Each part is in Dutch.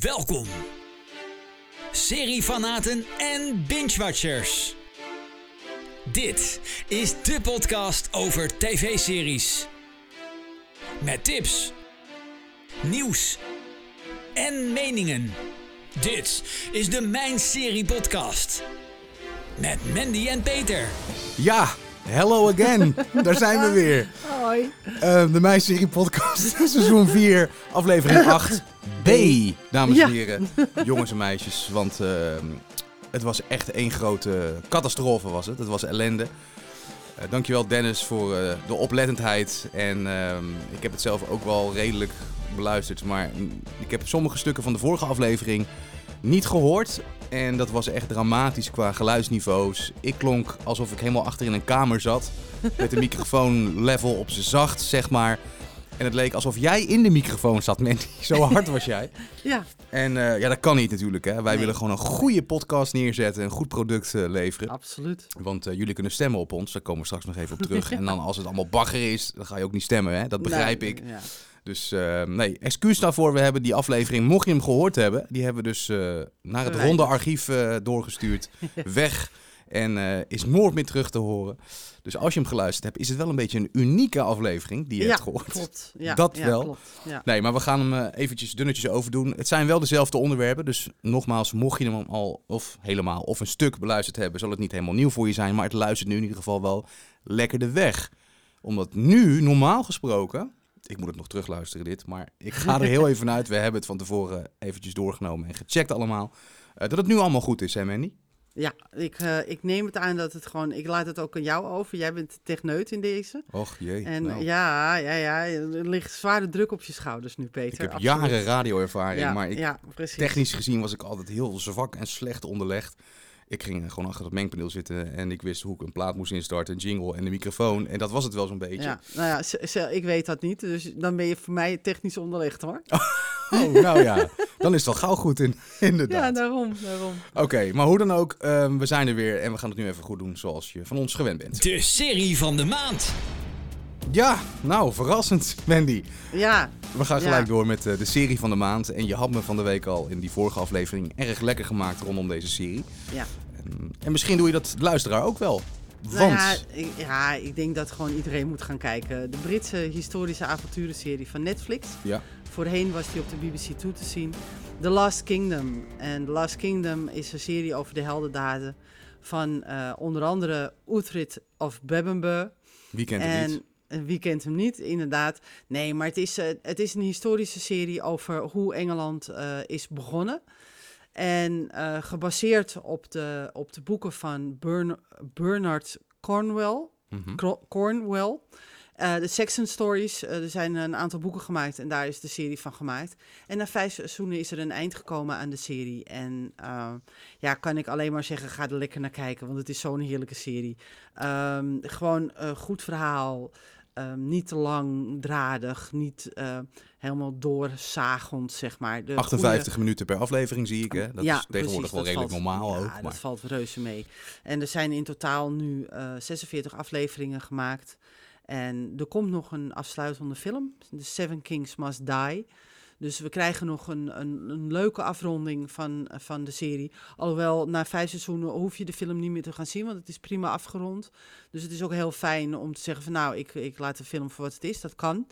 Welkom, seriefanaten en binge-watchers. Dit is de podcast over tv-series. Met tips, nieuws en meningen. Dit is de Mijn Serie Podcast. Met Mandy en Peter. Ja, hello again. Daar zijn we weer. Hoi. Uh, de Mijn Serie Podcast, seizoen 4, aflevering 8b. Dames en heren, jongens en meisjes. Want uh, het was echt één grote catastrofe was het. Het was ellende. Uh, dankjewel Dennis voor uh, de oplettendheid. En ehm, ik heb het zelf ook wel redelijk beluisterd. Maar ik heb sommige stukken van de vorige aflevering niet gehoord. En dat was echt dramatisch qua geluidsniveaus. Ik klonk alsof ik helemaal achter in een kamer zat. Met de microfoon level op zijn zacht, zeg maar. En het leek alsof jij in de microfoon zat, Mandy. Zo hard was jij. Ja. En uh, ja, dat kan niet natuurlijk. Hè. Wij Nee. willen gewoon een goede podcast neerzetten. Een goed product uh, leveren. Absoluut. Want uh, jullie kunnen stemmen op ons. Daar komen we straks nog even op terug. En dan als het allemaal bagger is, dan ga je ook niet stemmen. Hè. Dat begrijp Nee, ik. Ja. Dus uh, nee, excuus daarvoor. We hebben die aflevering, mocht je hem gehoord hebben, die hebben we dus uh, naar het ronde archief uh, doorgestuurd. Weg. En uh, is nooit meer terug te horen. Dus als je hem geluisterd hebt, is het wel een beetje een unieke aflevering die je ja, hebt gehoord. Klopt. Ja, Dat ja, wel. Klopt. Ja. Nee, maar we gaan hem uh, eventjes dunnetjes overdoen. Het zijn wel dezelfde onderwerpen. Dus nogmaals, mocht je hem al of helemaal of een stuk beluisterd hebben, zal het niet helemaal nieuw voor je zijn. Maar het luistert nu in ieder geval wel lekker de weg. Omdat nu, normaal gesproken, ik moet het nog terugluisteren dit, maar ik ga er heel even uit. We hebben het van tevoren eventjes doorgenomen en gecheckt allemaal. Uh, dat het nu allemaal goed is, hè Mandy? Ja, ik, uh, ik neem het aan dat het gewoon... Ik laat het ook aan jou over. Jij bent de techneut in deze. Och jee. En nou. ja, ja, ja, er ligt zware druk op je schouders nu, Peter. Ik heb Absoluut. jaren radioervaring, ja, maar ik, ja, technisch gezien was ik altijd heel zwak en slecht onderlegd. Ik ging gewoon achter het mengpaneel zitten en ik wist hoe ik een plaat moest instarten, een jingle en de microfoon. En dat was het wel zo'n beetje. Ja, nou ja, ik weet dat niet. Dus dan ben je voor mij technisch onderlegd, hoor. Oh, nou ja, dan is het wel gauw goed in, Ja, inderdaad. daarom, daarom. Oké, maar hoe dan ook, um, we zijn er weer en we gaan het nu even goed doen zoals je van ons gewend bent. De serie van de maand. Ja, nou, verrassend, Mandy. Ja, We gaan Ja. gelijk door met uh, de serie van de maand. En je had me van de week al in die vorige aflevering erg lekker gemaakt rondom deze serie. ja. En, en misschien doe je dat luisteraar ook wel. Want, Nou ja, ik, ja, ik denk dat gewoon iedereen moet gaan kijken. De Britse historische avonturenserie van Netflix. ja, Voorheen was die op de BBC 2 te zien. The Last Kingdom. En The Last Kingdom is een serie over de heldendaden van eh, onder andere Uhtred of Bebbanburg. wie kent en niet? eh, wie kent hem niet, inderdaad. Nee, maar het is, eh, het is een historische serie over hoe Engeland is begonnen. En eh, gebaseerd op de, op de boeken van Bern, Bernard Cornwell. Mhm. Cornwell. Eh, de Saxon Stories, eh, er zijn een aantal boeken gemaakt en daar is de serie van gemaakt. En na vijf seizoenen is er een eind gekomen aan de serie. En ja, kan ik alleen maar zeggen, ga er lekker naar kijken, want het is zo'n heerlijke serie. Ehm, gewoon een goed verhaal, ehm, niet te langdradig, niet eh, helemaal doorzagend, zeg maar. De 58 minuten per aflevering zie ik, hè? Dat Ja, is tegenwoordig precies, wel redelijk valt- normaal ja, ook. Maar... dat valt reuze mee. En er zijn in totaal nu eh 46 afleveringen gemaakt. En er komt nog een afsluitende film, The Seven Kings Must Die. Dus we krijgen nog een, een, een leuke afronding van, van de serie. Alhoewel, na vijf seizoenen hoef je de film niet meer te gaan zien, want het is prima afgerond. Dus het is ook heel fijn om te zeggen van nou, ik, ik laat de film voor wat het is, dat kan.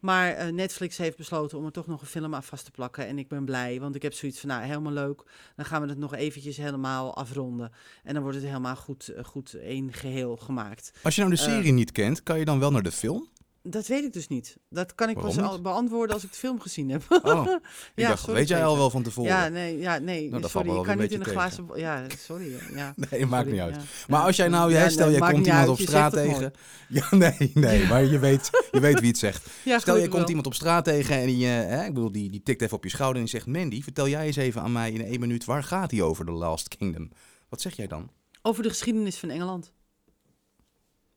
Maar eh, Netflix heeft besloten om er toch nog een film aan vast te plakken. En ik ben blij, want ik heb zoiets van, nou, helemaal leuk. Dan gaan we het nog eventjes helemaal afronden. En dan wordt het helemaal goed, eh, goed één geheel gemaakt. Als je nou de Eh, serie niet kent, kan je dan wel naar de film? Dat weet ik dus niet. Dat kan ik pas al beantwoorden als ik de film gezien heb. Oh, ik Ja, dacht, sorry, weet jij al wel van tevoren? Ja, nee, ja, nee. Nou, sorry, ik kan niet in een glazen... Ja, sorry. Ja. Nee, maakt niet uit. ja. Maar als jij nou, ja, stel nee, je maakt komt iemand uit, op straat tegen. Ja, nee, nee, maar je weet, je weet wie het zegt. Stel je gelukkig komt wel. iemand op straat tegen en die, eh, ik bedoel, die, die tikt even op je schouder en die zegt: Mandy, vertel jij eens even aan mij in één minuut waar gaat hij over The Last Kingdom? Wat zeg jij dan? Over de geschiedenis van Engeland.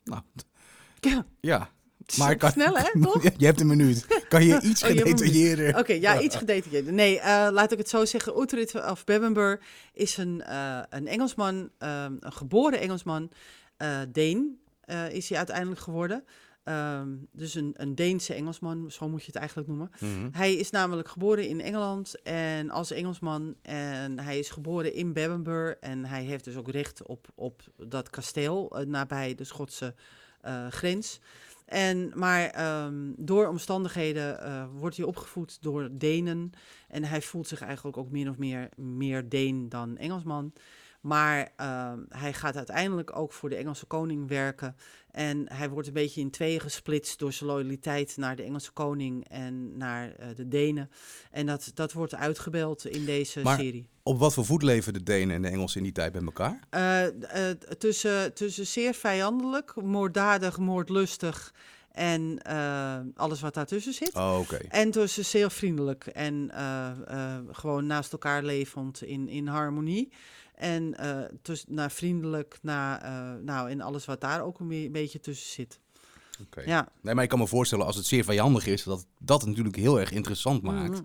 Nou, Ja, ja. Maar kan, snel hè, toch? je hebt een minuut. Kan je iets Oh, hebt een gedetailleerder? Oké, ja, iets gedetailleerder. Nee, eh, laat ik het zo zeggen. Uhtred of Bebbanburg is een, eh, een Engelsman, ehm, een geboren Engelsman. eh Deen is hij uiteindelijk geworden. Ehm, dus een, een Deense Engelsman, zo moet je het eigenlijk noemen. Mhm. Hij is namelijk geboren in Engeland en als Engelsman. En hij is geboren in Bebbanburg. En hij heeft dus ook recht op, op dat kasteel nabij de Schotse grens. En, maar ehm, door omstandigheden eh, wordt hij opgevoed door Denen. En hij voelt zich eigenlijk ook min of meer meer Deen dan Engelsman. Maar ehm, hij gaat uiteindelijk ook voor de Engelse koning werken. En hij wordt een beetje in tweeën gesplitst door zijn loyaliteit naar de Engelse koning en naar eh, de Denen. En dat, dat wordt uitgebeeld in deze Maar- serie. Op wat voor voet leven de Denen en de Engelsen in die tijd bij elkaar? Eh, eh, tussen, tussen zeer vijandelijk, moorddadig, moordlustig en alles wat daartussen zit. Oh, oké. En tussen zeer vriendelijk en gewoon naast elkaar levend in, in harmonie. En tussen, naar vriendelijk, naar, eh, nou, en alles wat daar ook een be- beetje tussen zit. Oké. Ja. Nee, maar ik kan me voorstellen als het zeer vijandig is, dat dat natuurlijk heel erg interessant maakt. Mhm.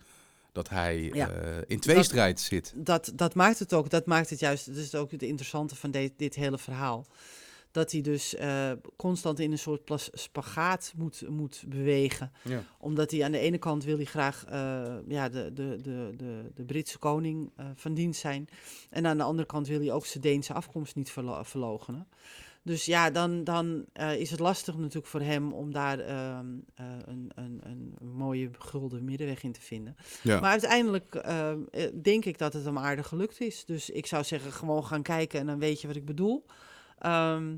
Dat hij Ja. eh, in tweestrijd zit. dat, dat maakt het ook. Dat maakt het juist. Dat is ook het interessante van dit, dit hele verhaal. Dat hij dus eh, constant in een soort plas, spagaat moet, moet bewegen. Ja. Omdat hij aan de ene kant wil hij graag eh, ja, de, de, de, de, de Britse koning eh, van dienst zijn. En aan de andere kant wil hij ook zijn Deense afkomst niet verlo. Dus ja, dan, dan is het lastig natuurlijk voor hem om daar ehm, eh, een, een, een mooie gulden middenweg in te vinden. Ja. Maar uiteindelijk denk ik dat het hem aardig gelukt is. Dus ik zou zeggen, gewoon gaan kijken en dan weet je wat ik bedoel. Ehm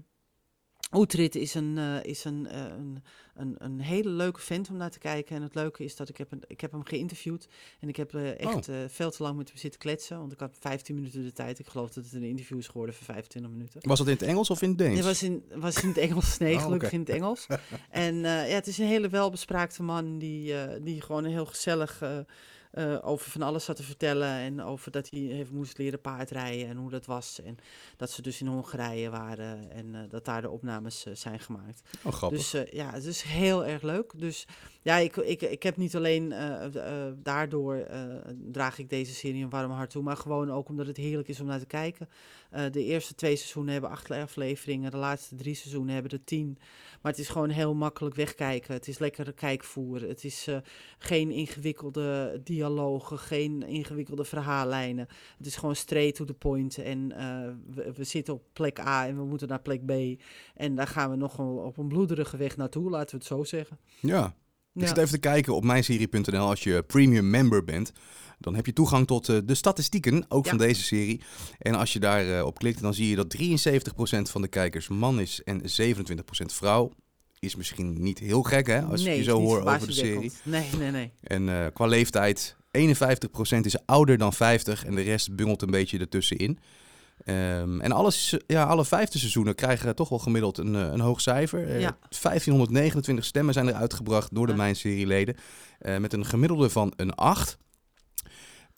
Oetrit is, een, eh, is een, eh, een, een, een hele leuke vent om naar te kijken. En het leuke is dat ik heb, een, ik heb hem geïnterviewd. En ik heb eh, echt eh, veel te lang met hem zitten kletsen. Want ik had 15 minuten de tijd. Ik geloof dat het een interview is geworden voor 25 minuten. Was dat in het Engels of in het Deens? Het was in, was in het Engels, nee, Oh, gelukkig in het Engels. En ja, het is een hele welbespraakte man die, die gewoon heel gezellig eh, over van alles zat te vertellen. En over dat hij heeft moest leren paardrijden en hoe dat was. En dat ze dus in Hongarije waren en eh, dat daar de opnames eh, zijn gemaakt. Oh, grappig. Dus ja, het is heel erg leuk. Dus ja, ik, ik, ik heb niet alleen daardoor draag ik deze serie een warm hart toe, maar gewoon ook omdat het heerlijk is om naar te kijken. Eh, de eerste twee seizoenen hebben acht afleveringen, de laatste drie seizoenen hebben er tien. Maar het is gewoon heel makkelijk wegkijken. Het is lekker kijkvoer. Het is eh, geen ingewikkelde dialogen, geen ingewikkelde verhaallijnen. Het is gewoon straight to the point. En eh, we, we zitten op plek A en we moeten naar plek B. En daar gaan we nog op een bloederige weg naartoe, laten we het zo zeggen. Ja. Ik Ja. zit even te kijken op mijnserie.nl. Als je premium member bent, dan heb je toegang tot eh, de statistieken, ook Ja. van deze serie. En als je daar eh, op klikt, dan zie je dat 73% van de kijkers man is en 27% vrouw. Is misschien niet heel gek, hè, als Nee, je zo hoort over de serie. Nee, nee, nee. En eh, qua leeftijd, 51% is ouder dan 50 en de rest bungelt een beetje ertussenin. Ehm, en alles, ja, alle vijfde seizoenen krijgen toch wel gemiddeld een, eh, een hoog cijfer. Eh, Ja. 1529 stemmen zijn er uitgebracht door de Ja. Mijn Serieleden. eh met een gemiddelde van een 8.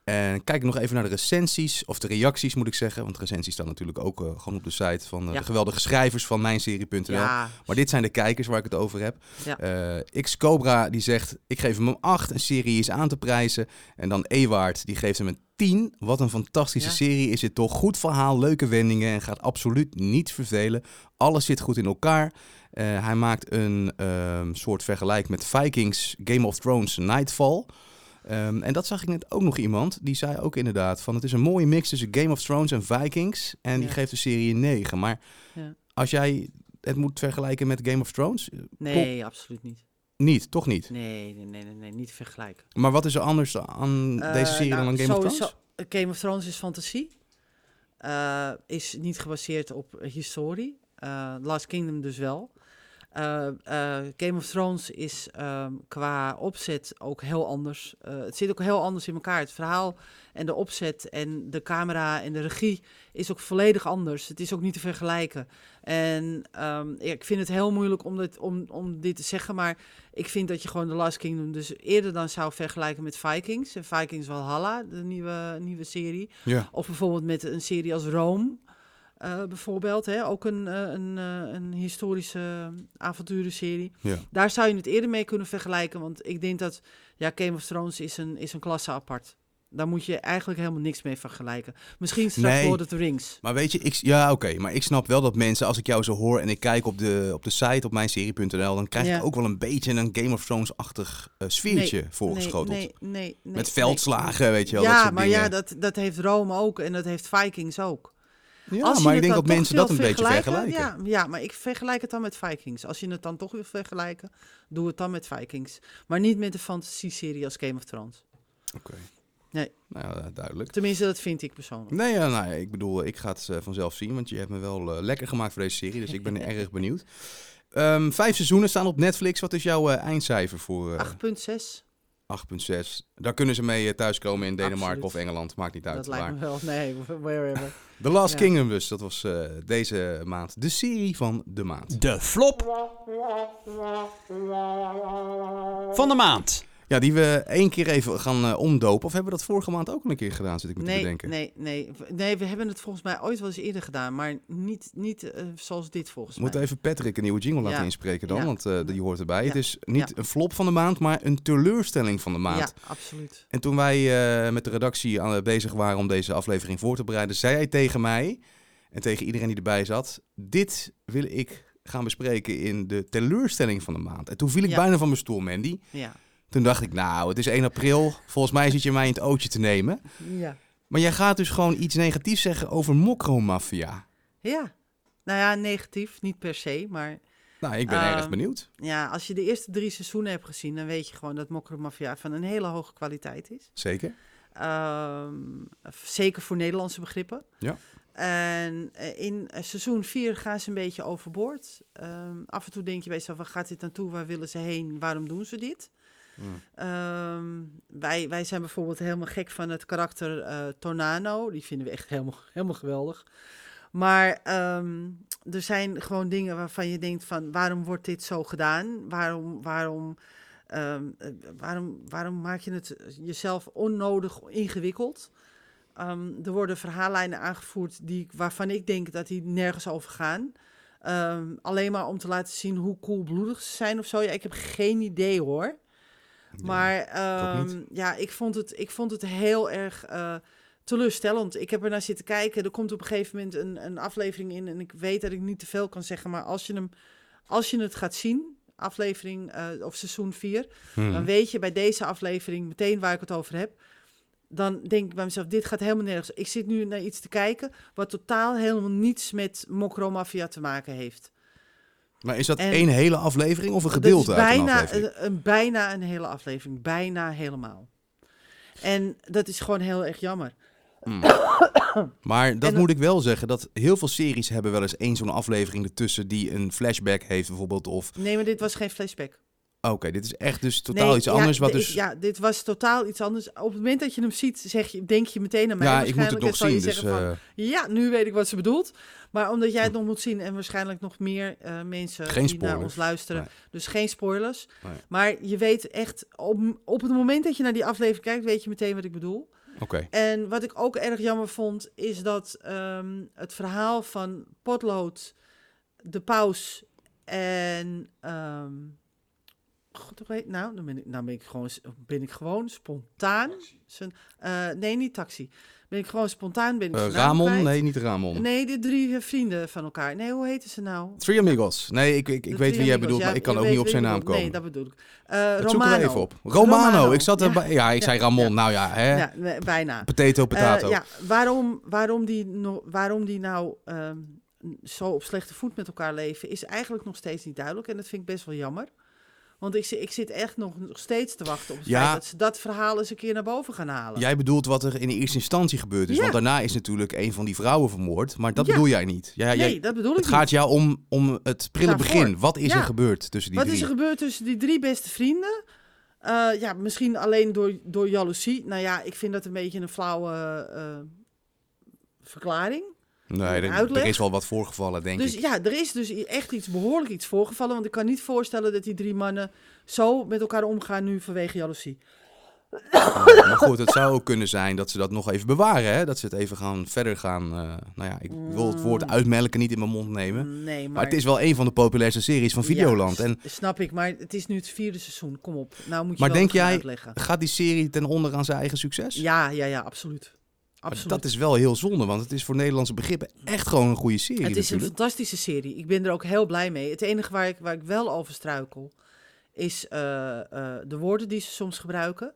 En kijk nog even naar de recensies, of de reacties moet ik zeggen. Want recensies staan natuurlijk ook eh, gewoon op de site van eh, Ja. de geweldige schrijvers van mijnserie.nl. Ja, Maar dit zijn de kijkers waar ik het over heb. Ja. Eh, X Cobra die zegt, ik geef hem een 8. Een serie is aan te prijzen. En dan Ewaard die geeft hem een 10. Wat een fantastische serie is het toch. Goed verhaal, leuke wendingen en gaat absoluut niet vervelen. Alles zit goed in elkaar. Hij maakt een ehm, soort vergelijk met Vikings, Game of Thrones, Nightfall. Ehm, en dat zag ik net ook nog iemand. Die zei ook inderdaad van het is een mooie mix tussen Game of Thrones en Vikings. En die Ja. geeft de serie een 9. Maar Ja. als jij het moet vergelijken met Game of Thrones, eh, nee, absoluut niet. niet, toch niet. Nee, nee, nee, nee, nee, niet vergelijken. Maar wat is er anders aan deze Eh, serie nou, dan aan Game of Thrones? Game of Thrones is fantasie. Eh, is niet gebaseerd op historie. Eh, Last Kingdom dus wel. Eh, eh, Game of Thrones is ehm, qua opzet ook heel anders. Eh, het zit ook heel anders in elkaar. Het verhaal en de opzet en de camera en de regie is ook volledig anders. Het is ook niet te vergelijken. En ehm, ja, ik vind het heel moeilijk om dit, om, om dit te zeggen, maar ik vind dat je gewoon The Last Kingdom dus eerder dan zou vergelijken met Vikings. En Vikings Valhalla, de nieuwe, nieuwe serie. Ja. Of bijvoorbeeld met een serie als Rome. Eh, bijvoorbeeld, hè? ook een, eh, een, eh, een historische avonturenserie. Ja. Daar zou je het eerder mee kunnen vergelijken, want ik denk dat ja, Game of Thrones is een, is een klasse apart. Daar moet je eigenlijk helemaal niks mee vergelijken. Misschien straks Nee. Lord of the Rings. Maar weet je, ik, ja oké, maar ik snap wel dat mensen, als ik jou zo hoor en ik kijk op de, op de site op mijnserie.nl, dan krijg Ja. ik ook wel een beetje een Game of Thrones-achtig sfeertje Nee, voorgeschoteld. Nee, nee, nee, nee, Met veldslagen, weet je wel. Ja, dat soort maar dingen. ja, dat, dat heeft Rome ook en dat heeft Vikings ook. Ja, Als maar ik denk dat mensen dat een beetje vergelijken. Ja, ja, maar ik vergelijk het dan met Vikings. Als je het dan toch wil vergelijken, doe het dan met Vikings. Maar niet met de fantasy-serie als Game of Thrones. Oké. Nee. Nou ja, duidelijk. Tenminste, dat vind ik persoonlijk. Nee, ja, nou, ik bedoel, ik ga het eh, vanzelf zien, want je hebt me wel eh, lekker gemaakt voor deze serie, dus ik ben erg benieuwd. Ehm, vijf seizoenen staan op Netflix. Wat is jouw eh, eindcijfer voor eh, 8.6, 8.6? Daar kunnen ze mee eh, thuiskomen in Denemarken Absoluut. of Engeland, maakt niet uit dat waar. lijkt me wel. Nee, wherever. The Last Ja. Kingdom dus, dat was eh, deze maand de serie van de maand. De flop van de maand. Ja, die we één keer even gaan eh, omdopen. Of hebben we dat vorige maand ook al een keer gedaan, zit ik me te Nee, bedenken. nee, nee. Nee, we hebben het volgens mij ooit wel eens eerder gedaan, maar niet, niet eh, zoals dit volgens We moeten mij. even Patrick een nieuwe jingle laten Ja. inspreken dan, Ja. want eh, die hoort erbij. Ja. Het is niet een flop van de maand, maar een teleurstelling van de maand. Ja, absoluut. En toen wij met de redactie aan, bezig waren om deze aflevering voor te bereiden, zei hij tegen mij en tegen iedereen die erbij zat: Dit wil ik gaan bespreken in de teleurstelling van de maand. En toen viel ik bijna van mijn stoel, Mandy. Ja. Toen dacht ik, nou, het is 1 april. Volgens mij zit je mij in het ootje te nemen. Ja. Maar jij gaat dus gewoon iets negatiefs zeggen over Mokromafia. Ja. Nou ja, negatief, niet per se, maar Nou, ik ben erg Ehm, benieuwd. ja, als je de eerste drie seizoenen hebt gezien, dan weet je gewoon dat Mokker Mafia van een hele hoge kwaliteit is. Zeker. Ehm, zeker voor Nederlandse begrippen. Ja. En eh, in eh, seizoen 4 gaan ze een beetje overboord. Ehm, af en toe denk je bij jezelf, waar gaat dit naartoe? Waar willen ze heen? Waarom doen ze dit? Ehm, wij, wij zijn bijvoorbeeld helemaal gek van het karakter eh Tornado. Die vinden we echt helemaal, helemaal geweldig. Maar ehm, er zijn gewoon dingen waarvan je denkt van... waarom wordt dit zo gedaan? Waarom, waarom, ehm, eh, waarom, waarom maak je het jezelf onnodig ingewikkeld? Er worden verhaallijnen aangevoerd die, waarvan ik denk dat die nergens over gaan. Alleen maar om te laten zien hoe koelbloedig ze zijn of zo. Ja, ik heb geen idee hoor. Maar ehm, ja, ik vond, het, ik vond het heel erg eh, teleurstellend. Ik heb er naar zitten kijken. Er komt op een gegeven moment een, een aflevering in. En ik weet dat ik niet te veel kan zeggen. Maar als je, hem, als je het gaat zien, aflevering eh, of seizoen 4, Hmm. dan weet je bij deze aflevering meteen waar ik het over heb. Dan denk ik bij mezelf, dit gaat helemaal nergens. Ik zit nu naar iets te kijken wat totaal helemaal niets met Mokro Mafia te maken heeft. Maar is dat en- één hele aflevering of een Dat gedeelte is uit een bijna, aflevering? een, bijna een hele aflevering. Bijna helemaal. En dat is gewoon heel erg jammer. Hmm. Maar dat moet ik wel zeggen, dat heel veel series hebben wel eens één zo'n aflevering ertussen die een flashback heeft bijvoorbeeld. Of, Nee, maar dit was geen flashback. Oké, dit is echt dus totaal Nee, iets ja, anders. wat dus, Ja, dit was totaal iets anders. Op het moment dat je hem ziet, zeg je, denk je meteen aan mij. ja, ik moet het waarschijnlijk, nog zien. Dus, van, eh, Ja, nu weet ik wat ze bedoelt. Maar omdat jij het nog moet zien en waarschijnlijk nog meer eh, mensen Geen die naar ons luisteren. Nee. Dus geen spoilers. Nee. Maar je weet echt, op, op het moment dat je naar die aflevering kijkt, weet je meteen wat ik bedoel. Oké, En wat ik ook erg jammer vond, is dat ehm, het verhaal van Potlood, de paus en... ehm God, nou, dan ben ik, nou ben ik, gewoon, ben ik gewoon spontaan. Zijn, eh, nee, niet taxi. Ben ik gewoon spontaan. Ben ik Eh, Ramon? kwijt. Nee, niet Ramon. Nee, de drie eh, vrienden van elkaar. Nee, hoe heten ze nou? Three Amigos. Nee, ik, ik, ik weet wie jij bedoelt, Ja, maar ik kan ook niet op zijn naam komen. Nee, dat bedoel ik. Eh Dat zoek ik er Romano. even op. Romano. Ik zat Ja. erbij. Ja, ik zei Ramon. Ja. Nou ja, hè? Ja, bijna. Potato, potato. Eh, ja, waarom, waarom, die no- waarom die nou ehm, zo op slechte voet met elkaar leven, is eigenlijk nog steeds niet duidelijk. En dat vind ik best wel jammer. Want ik, ik zit echt nog, nog steeds te wachten op het Ja. feit dat ze dat verhaal eens een keer naar boven gaan halen. Jij bedoelt wat er in de eerste instantie gebeurd is. Ja. Want daarna is natuurlijk een van die vrouwen vermoord. Maar dat Ja. bedoel jij niet. Ja, nee, jij, dat bedoel ik het niet. gaat jou om, om het prille Daarvoor. begin. Wat is er gebeurd tussen die Wat drie? is er gebeurd tussen die drie beste vrienden? Eh, ja, misschien alleen door, door jaloezie. Nou ja, ik vind dat een beetje een flauwe eh, verklaring. Nee, er, er is wel wat voorgevallen, denk Dus ik. ja, er is dus echt iets behoorlijk iets voorgevallen. Want ik kan niet voorstellen dat die drie mannen zo met elkaar omgaan nu vanwege jaloezie. Ja, maar goed, het zou ook kunnen zijn dat ze dat nog even bewaren. Hè? Dat ze het even gaan verder gaan. eh, nou ja, ik wil het woord Mm. uitmelken niet in mijn mond nemen. Nee, maar, Maar het is wel een van de populairste series van Videoland. Ja, En snap ik, maar het is nu het vierde seizoen. Kom op, nou moet je Maar wel denk jij- uitleggen. gaat die serie ten onder aan zijn eigen succes? Ja, ja, ja, absoluut. Maar dat is wel heel zonde, want het is voor Nederlandse begrippen echt gewoon een goede serie het is een fantastische serie. Ik ben er ook heel blij mee. Het enige waar ik, waar ik wel over struikel, is eh, eh, de woorden die ze soms gebruiken.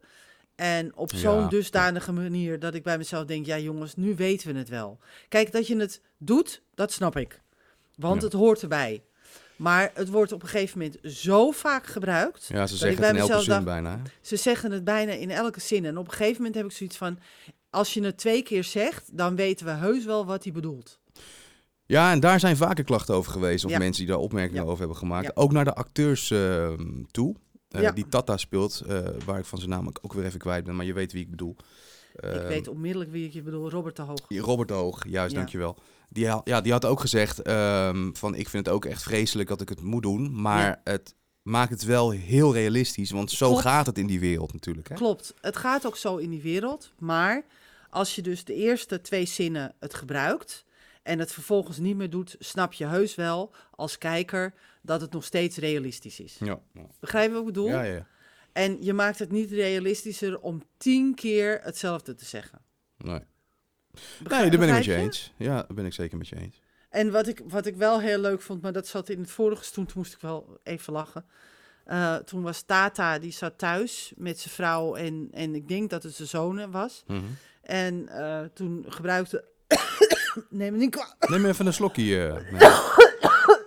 En op zo'n Ja. dusdanige manier dat ik bij mezelf denk, ja jongens, nu weten we het wel. Kijk, dat je het doet, dat snap ik. Want Ja. het hoort erbij. Maar het wordt op een gegeven moment zo vaak gebruikt. Ja, ze zeggen het in elke zin dacht- bijna. Ze zeggen het bijna in elke zin. En op een gegeven moment heb ik zoiets van... Als je het twee keer zegt, dan weten we heus wel wat hij bedoelt. Ja, en daar zijn vaker klachten over geweest. Of Ja. mensen die daar opmerkingen Ja. over hebben gemaakt. Ja. Ook naar de acteurs eh, toe. Eh. Die Tata speelt, eh, waar ik van zijn naam ook- weer even kwijt ben. Maar je weet wie ik bedoel. ik Ehm, weet onmiddellijk wie ik je bedoel. Robert de Hoog. Robert de Hoog, juist, dankjewel. Die, ha- ja, die had ook gezegd ehm, van ik vind het ook echt vreselijk dat ik het moet doen. Maar het maakt het wel heel realistisch. Want zo Klopt. gaat het in die wereld natuurlijk. Hè? Klopt, het gaat ook zo in die wereld. Maar als je dus de eerste twee zinnen het gebruikt... en het vervolgens niet meer doet... snap je heus wel als kijker dat het nog steeds realistisch is. Ja. Begrijp je wat ik bedoel? Ja, ja. En je maakt het niet realistischer om tien keer hetzelfde te zeggen. Nee. Begrijp- nee, daar ben ik met je eens. Ja, daar ben ik zeker met je eens. En wat ik, wat ik wel heel leuk vond, maar dat zat in het vorige seizoen, toen moest ik wel even lachen. Eh, toen was Tata, die zat thuis met zijn vrouw en, en ik denk dat het zijn zoon was. Mhm. En eh, toen gebruikte... nee, maar niet kwa- Neem even een slokje. eh.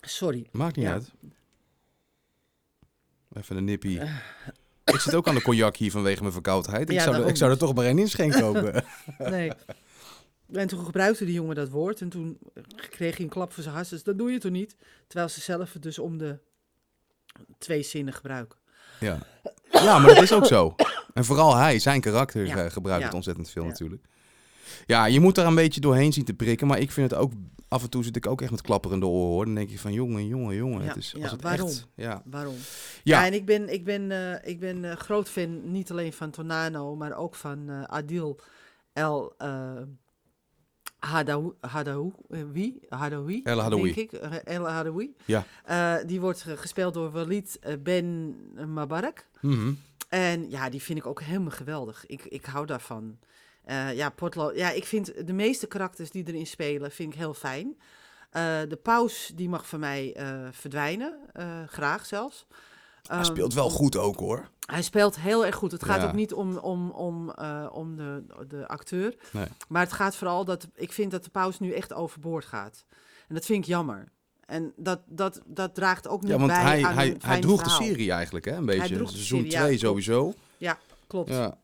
Sorry. Maakt niet Ja. uit. Even een nippie. Ik zit ook aan de cognac hier vanwege mijn verkoudheid. Ik, zou, er, ik zou er toch maar één inschenken kopen. Nee. En toen gebruikte die jongen dat woord en toen kreeg hij een klap voor zijn hart. Dus dat doe je toch niet? Terwijl ze zelf het dus om de twee zinnen gebruiken. ja. ja, maar dat is ook zo. En vooral hij, zijn karakter Ja. eh, gebruikt het ontzettend veel Ja. natuurlijk. Ja, je moet daar een beetje doorheen zien te prikken. Maar ik vind het ook... Af en toe zit ik ook echt met klapperende oren hoor. Dan denk je van jongen, jongen, jongen. Ja, het is, ja, als het waarom? Echt, ja. Waarom? Ja. Ja, en ik ben, ik ben, eh, ik ben eh, groot fan niet alleen van Tonano, maar ook van eh, Adil El Hadaoui. Hadaoui, eh, El Hadaoui. denk ik. El Hadaoui. Ja. Eh, die wordt gespeeld door Walid eh, Ben Mabarak. Mhm. En ja, die vind ik ook helemaal geweldig. Ik, ik hou daarvan. Ja, Potlo, ja, ik vind de meeste karakters die erin spelen, vind ik heel fijn. De paus, die mag van mij verdwijnen. graag zelfs. Hij Ehm, speelt wel goed ook hoor. Hij speelt heel erg goed. Het gaat Ja. ook niet om, om, om, eh, om de, de acteur. Nee. Maar het gaat vooral dat ik vind dat de paus nu echt overboord gaat. En dat vind ik jammer. En dat, dat, dat draagt ook niet Ja, want bij hij, aan hij, hij droeg verhaal. de serie eigenlijk hè, een beetje. droeg de Seizoen serie, ja, 2 klopt. sowieso. Klopt. Ja,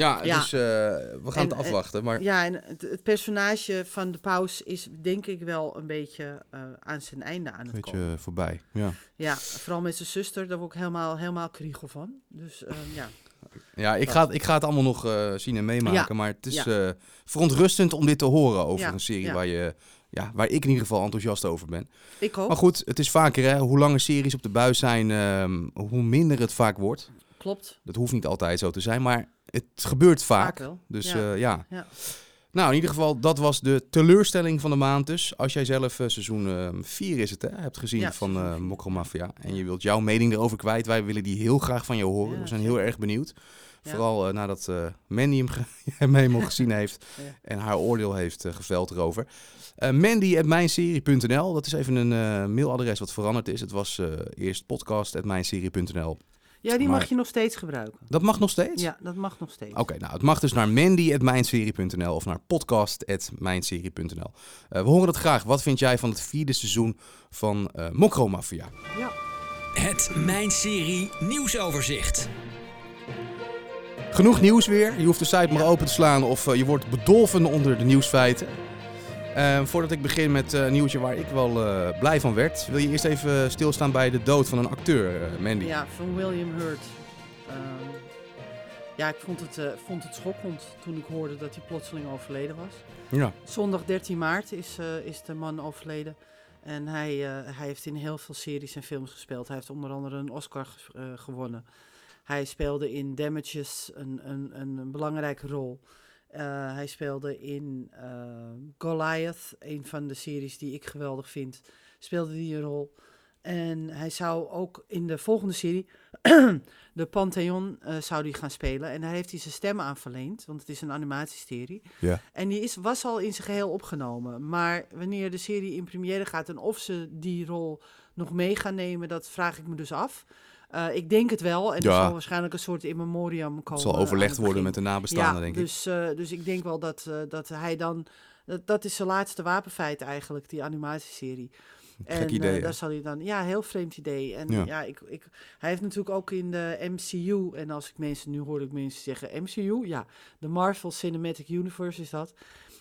Ja, ja, Ja. dus eh, we gaan En, het eh, afwachten. Maar en het, het personage van de paus is denk ik wel een beetje eh, aan zijn einde aan een het beetje komen. eh, voorbij. Ja. Ja, vooral met zijn zuster, daar word ik helemaal, helemaal kriegel van. Dus ehm, ja. Ja, ik ga, het- ik ga het allemaal nog eh, zien en meemaken. Ja. Maar het is Ja. eh, verontrustend om dit te horen over Ja, een serie ja. waar, je, ja, waar ik in ieder geval enthousiast over ben. Ik ook. Maar goed, het is vaker hè, hoe langer series op de buis zijn, ehm, hoe minder het vaak wordt. Klopt. Dat hoeft niet altijd zo te zijn, maar het gebeurt vaak. Vaak wel. Dus Ja. ja. ja. Ja. Nou, in ieder geval, dat was de teleurstelling van de maand dus. Als jij zelf eh, seizoen 4 is het, hè, hebt gezien Ja, van uh. Mokromafia. En je wilt jouw mening erover kwijt. Wij willen die heel graag van je horen. Ja, We zijn heel erg benieuwd. Vooral eh, nadat eh, Mandy hem ge- gezien heeft. En haar oordeel heeft eh, geveld erover. Eh Mandy.mijnserie.nl, dat is even een eh, mailadres wat veranderd is. Het was eh, eerst podcast.mijnserie.nl. Ja, die Maar- mag je nog steeds gebruiken. Dat mag nog steeds? Ja, dat mag nog steeds. Oké, nou het mag dus naar mandy.mijnserie.nl of naar podcast.mijnserie.nl. Eh, we horen het graag. Wat vind jij van het vierde seizoen van eh Mokromafia? Ja. Het Mijn Serie nieuwsoverzicht. Genoeg nieuws weer. Je hoeft de site maar open te slaan of eh, je wordt bedolven onder de nieuwsfeiten. Eh, voordat ik begin met eh, een nieuwtje waar ik wel eh, blij van werd, wil je eerst even stilstaan bij de dood van een acteur, eh, Mandy. Ja, van William Hurt. Ehm, ja, ik vond het, vond het schokkend toen ik hoorde dat hij plotseling overleden was. Ja. Zondag 13 maart is, is de man overleden. En hij, hij heeft in heel veel series en films gespeeld. Hij heeft onder andere een Oscar gewonnen. Hij speelde in Damages een, een, een belangrijke rol. Eh, hij speelde in eh, Goliath, een van de series die ik geweldig vind, speelde die een rol. En hij zou ook in de volgende serie, de Pantheon, eh, zou die gaan spelen. En daar heeft hij zijn stem aan verleend, want het is een animatieserie. Ja. En die is, was al in zijn geheel opgenomen. Maar wanneer de serie in première gaat en of ze die rol nog mee gaan nemen, dat vraag ik me dus af. Eh, ik denk het wel. En er zal waarschijnlijk een soort in memoriam komen. Het zal aan overlegd het worden met de nabestaanden, ja, denk ik. dus, eh, dus ik denk wel dat, eh, dat hij dan... Dat, dat is zijn laatste wapenfeit eigenlijk, die animatieserie. Gek en idee, eh, daar zal hij dan... Ja, heel vreemd idee. En Ja. ja, ik, ik, hij heeft natuurlijk ook in de MCU... En als ik mensen... Nu hoor ik mensen zeggen MCU. Ja, de Marvel Cinematic Universe is dat.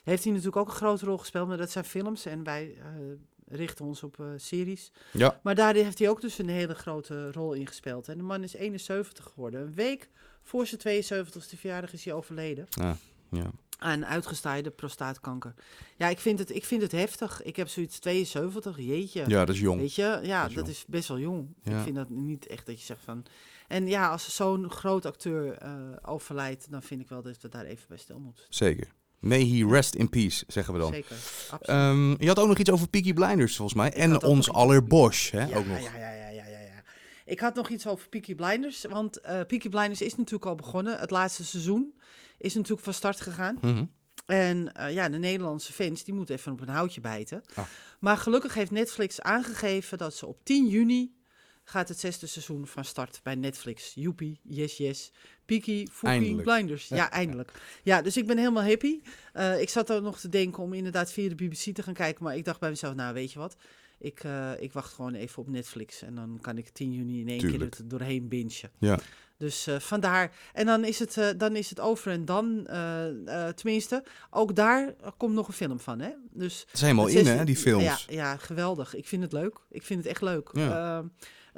Heeft hij natuurlijk ook een grote rol gespeeld. Maar dat zijn films en wij eh, richten ons op eh, series. Ja, Maar daar heeft hij ook dus een hele grote rol in gespeeld. En de man is 71 geworden. Een week voor zijn 72e verjaardag is hij overleden. ja, ja. Aan uitgestaaide prostaatkanker. Ja, ik vind, het, ik vind het heftig. Ik heb zoiets 72, jeetje. ja dat is jong. Weet je, ja, Dat is dat jong. is best wel jong. Ja. Ik vind dat niet echt dat je zegt van... En ja, als zo'n groot acteur eh, overlijdt, dan vind ik wel dat we daar even bij stil moeten. Zeker. May he rest in peace, zeggen we dan. Zeker, absoluut. Ehm, je had ook nog iets over Peaky Blinders, volgens mij. en ons nog aller Bosch, hè? ja, ook nog. Ja, ja, ja, ja, ja. Ik had nog iets over Peaky Blinders. Want eh Peaky Blinders is natuurlijk al begonnen. Het laatste seizoen is natuurlijk van start gegaan. Mhm. En eh, ja, de Nederlandse fans die moeten even op een houtje bijten. Ah. Maar gelukkig heeft Netflix aangegeven dat ze op 10 juni gaat het zesde seizoen van start bij Netflix. Joepie, yes, yes. Peaky, Eindelijk. Blinders. Ja, eindelijk. Ja, dus ik ben helemaal happy. Eh, ik zat er nog te denken om inderdaad via de BBC te gaan kijken. Maar ik dacht bij mezelf, nou weet je wat. Ik, eh, ik wacht gewoon even op Netflix. En dan kan ik 10 juni in één Tuurlijk. keer er doorheen bingen. Ja. Dus eh, vandaar. En dan is, het, dan is het over en dan. tenminste, ook daar komt nog een film van. Hè? Dus Het is helemaal in, hè, die films. Ja, ja, geweldig. Ik vind het leuk. Ik vind het echt leuk. Ja.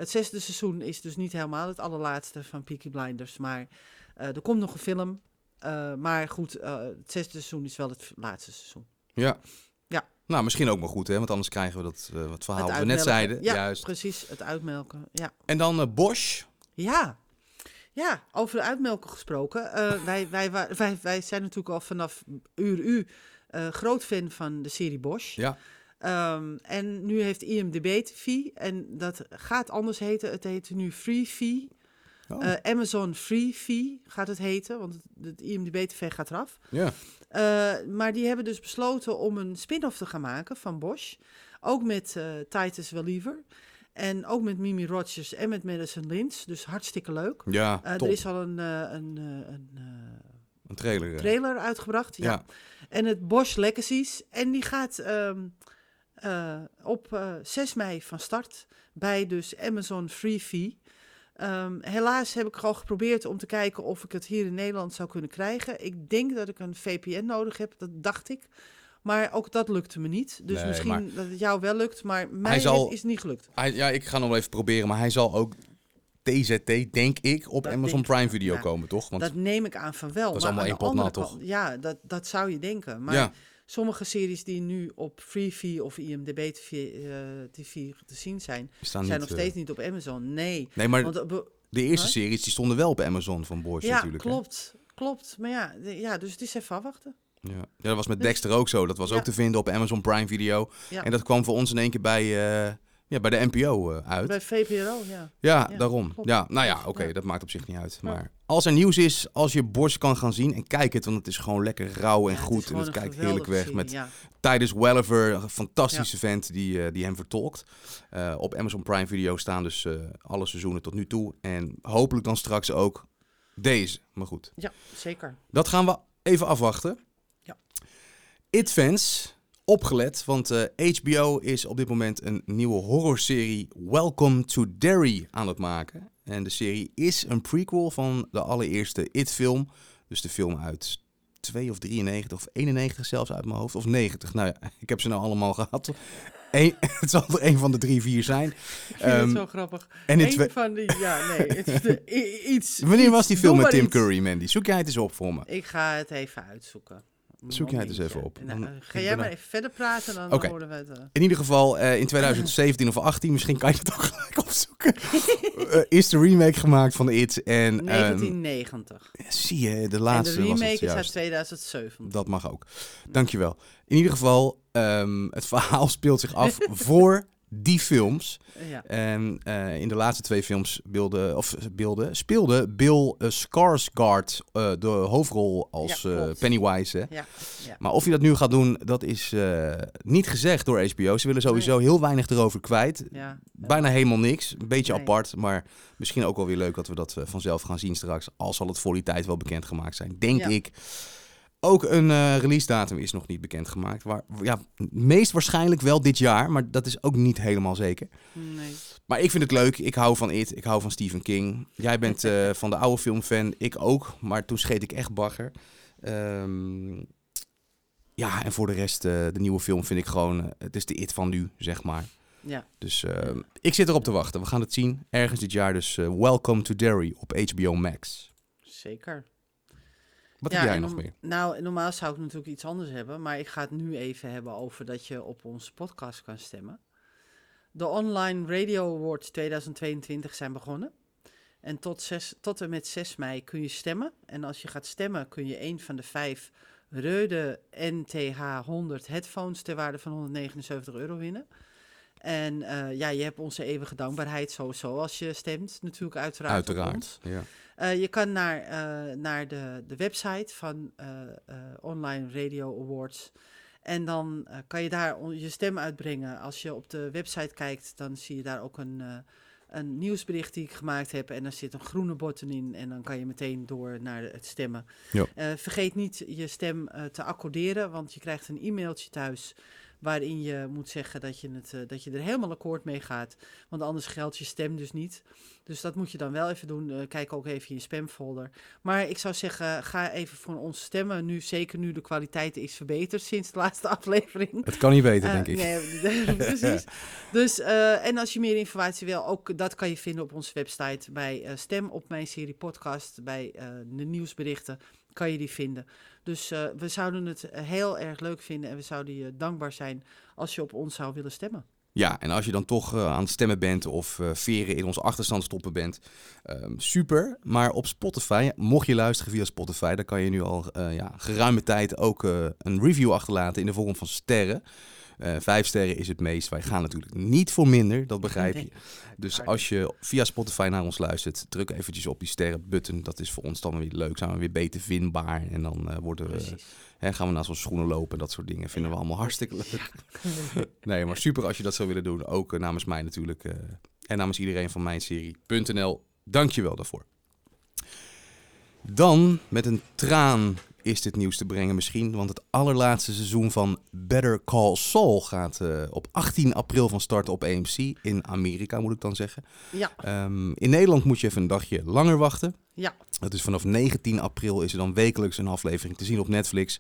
Het zesde seizoen is dus niet helemaal het allerlaatste van Peaky Blinders. Maar eh, er komt nog een film. Eh, maar goed, eh, het zesde seizoen is wel het laatste seizoen. Ja. Ja. Nou, misschien ook maar goed, hè? Want anders krijgen we dat wat verhaal wat we net zeiden. Ja, Juist. precies. Het uitmelken. Ja. En dan Bosch. Ja. Ja, over de uitmelken gesproken. Wij, wij, wij, wij zijn natuurlijk al vanaf uur u groot fan van de serie Bosch. Ja. Ehm, en nu heeft IMDB TV en dat gaat anders heten. Het heet nu Free Fee. Oh, Eh, Amazon Free Fee gaat het heten, want het, IMDB TV gaat eraf. ja. Eh, maar die hebben dus besloten om een spin-off te gaan maken van Bosch. Ook met eh, Titus Welliver. En ook met Mimi Rogers en met Madison Lynch. Dus hartstikke leuk. Ja, er is al een, een, een Een trailer. trailer uitgebracht. Ja. Ja. En het Bosch Legacies. En die gaat ehm, eh, op eh 6 mei van start bij dus Amazon Free Fee. Ehm, helaas heb ik al geprobeerd om te kijken of ik het hier in Nederland zou kunnen krijgen. Ik denk dat ik een VPN nodig heb, dat dacht ik. Maar ook dat lukte me niet. Dus Nee, misschien dat het jou wel lukt, maar mij zal- is het niet gelukt. Hij, ja, ik ga nog wel even proberen, maar hij zal ook TZT, denk ik, op Dat Amazon. Prime Video Ja. komen, toch? Want dat neem ik aan van wel. dat is maar allemaal één pot nat, kant- Ja, dat, dat zou je denken. Maar ja, sommige series die nu op Freevee of IMDb TV, eh, TV te zien zijn, zijn niet, nog eh, steeds niet op Amazon. Nee. Nee, maar Want, de eerste Huh? series die stonden wel op Amazon van Bosch ja, natuurlijk. hè? klopt. Klopt. Maar ja, de- ja, dus het is even afwachten. Ja. ja, dat was met Dus- Dexter ook zo. Dat was Ja. ook te vinden op Amazon Prime Video. Ja. En dat kwam voor ons in één keer bij, eh, ja, bij de NPO eh, uit. Bij VPRO, ja. Ja, Ja, daarom. klopt. Ja, nou ja, oké, dat maakt op zich niet uit. Maar als er nieuws is, als je Bosch kan gaan zien en kijk het, want het is gewoon lekker rauw en Ja, goed. En het kijkt heerlijk weg serie, met ja. Titus Welliver, een fantastische vent die, eh, die hem vertolkt. Eh, op Amazon Prime Video staan dus alle seizoenen tot nu toe. En hopelijk dan straks ook deze. Maar goed, ja, zeker. dat gaan we even afwachten. Ja. It-fans, opgelet, want eh, HBO is op dit moment een nieuwe horrorserie Welcome to Derry aan het maken. En de serie is een prequel van de allereerste It-film. Dus de film uit 2 of 93 of 91 zelfs uit mijn hoofd. Of 90. Nou ja, ik heb ze nou allemaal gehad. Eén- het zal er een van de drie, vier zijn. Ik vind Ehm, het zo grappig. En Eén van die, ja, nee, het de- iets. Wanneer iets, was die film met Tim iets. Curry, Mandy? Zoek jij het eens op voor me. Ik ga het even uitzoeken. Zoek jij het eens even op. Nou, ga jij maar even verder praten, dan Oké. horen we het. In ieder geval, eh, in 2017 of 18, misschien kan je het ook gelijk opzoeken, eh, is de remake gemaakt van It. En ehm, 1990. zie je, de en laatste de was remake het is uit juist. 2007. Dat mag ook. Dankjewel. In ieder geval, ehm, het verhaal speelt zich af voor die films. Ja. En eh, in de laatste twee films beelde, of beelde, speelde Bill uh, Skarsgård eh, de hoofdrol als Ja, eh. Pennywise. Hè? Ja, ja. Maar of hij dat nu gaat doen, dat is eh, niet gezegd door HBO. Ze willen sowieso heel weinig erover kwijt. ja. Bijna helemaal niks. Een beetje Nee. apart, maar misschien ook wel weer leuk dat we dat eh, vanzelf gaan zien straks. Al zal het voor die tijd wel bekendgemaakt zijn, denk ik. Ook een eh, release datum is nog niet bekendgemaakt. Waar, ja, meest waarschijnlijk wel dit jaar, maar dat is ook niet helemaal zeker. Nee. Maar ik vind het leuk. Ik hou van It. Ik hou van Stephen King. Jij bent eh, van de oude filmfan. Ik ook. Maar toen scheet ik echt bagger. Ehm, ja, en voor de rest, eh, de nieuwe film vind ik gewoon... het is de It van nu, zeg maar. Ja. Dus ehm, ik zit erop te wachten. We gaan het zien. Ergens dit jaar. Dus Welcome to Derry op HBO Max. Zeker. Wat Ja, heb jij nog meer? Nou, normaal zou ik natuurlijk iets anders hebben, maar ik ga het nu even hebben over dat je op onze podcast kan stemmen. De Online Radio Awards 2022 zijn begonnen. En tot, 6, tot en met 6 mei kun je stemmen. En als je gaat stemmen, kun je een van de vijf Rode NTH 100 headphones ter waarde van 179 euro winnen. En eh, ja, je hebt onze eeuwige dankbaarheid sowieso als je stemt, natuurlijk uiteraard. Uiteraard. Ja. Eh, je kan naar, eh, naar de, de website van eh, Online Radio Awards. En dan kan je daar je stem uitbrengen. Als je op de website kijkt, dan zie je daar ook een, een nieuwsbericht die ik gemaakt heb. En daar zit een groene button in. En dan kan je meteen door naar het stemmen. Ja. Vergeet niet je stem te accorderen, want je krijgt een e-mailtje thuis. Waarin je moet zeggen dat je, het, dat je er helemaal akkoord mee gaat. Want anders geldt je stem dus niet. Dus dat moet je dan wel even doen. Eh, kijk ook even in je spamfolder. Maar ik zou zeggen, ga even voor ons stemmen. Nu, zeker nu de kwaliteit is verbeterd sinds de laatste aflevering. Het kan niet beter, Eh, denk ik. nee, precies. Dus, eh, en als je meer informatie wil, ook dat kan je vinden op onze website. Bij Stem op mijn serie podcast, bij de nieuwsberichten, kan je die vinden. Dus we zouden het heel erg leuk vinden en we zouden je dankbaar zijn als je op ons zou willen stemmen. Ja, en als je dan toch eh, aan het stemmen bent of eh, veren in onze achterstand stoppen bent, ehm, super. Maar op Spotify, mocht je luisteren via Spotify, dan kan je nu al eh, ja, geruime tijd ook een review achterlaten in de vorm van sterren. Eh, vijf sterren is het meest. Wij gaan natuurlijk niet voor minder, dat begrijp je. Dus als je via Spotify naar ons luistert, druk eventjes op die sterrenbutton. Dat is voor ons dan weer leuk. Zijn we weer beter vindbaar. En dan eh, worden we, hè, gaan we naar zo'n schoenen lopen. Dat soort dingen vinden we allemaal hartstikke leuk. Nee, maar super als je dat zou willen doen. Ook eh, namens mij natuurlijk. en namens iedereen van mijn serie.nl. Dank je wel daarvoor. Dan, met een traan is dit nieuws te brengen misschien. Want het allerlaatste seizoen van Better Call Saul gaat eh, op 18 april van start op AMC. In Amerika moet ik dan zeggen. Ja, Ehm, in Nederland moet je even een dagje langer wachten. ja. Dat is vanaf 19 april is er dan wekelijks een aflevering te zien op Netflix.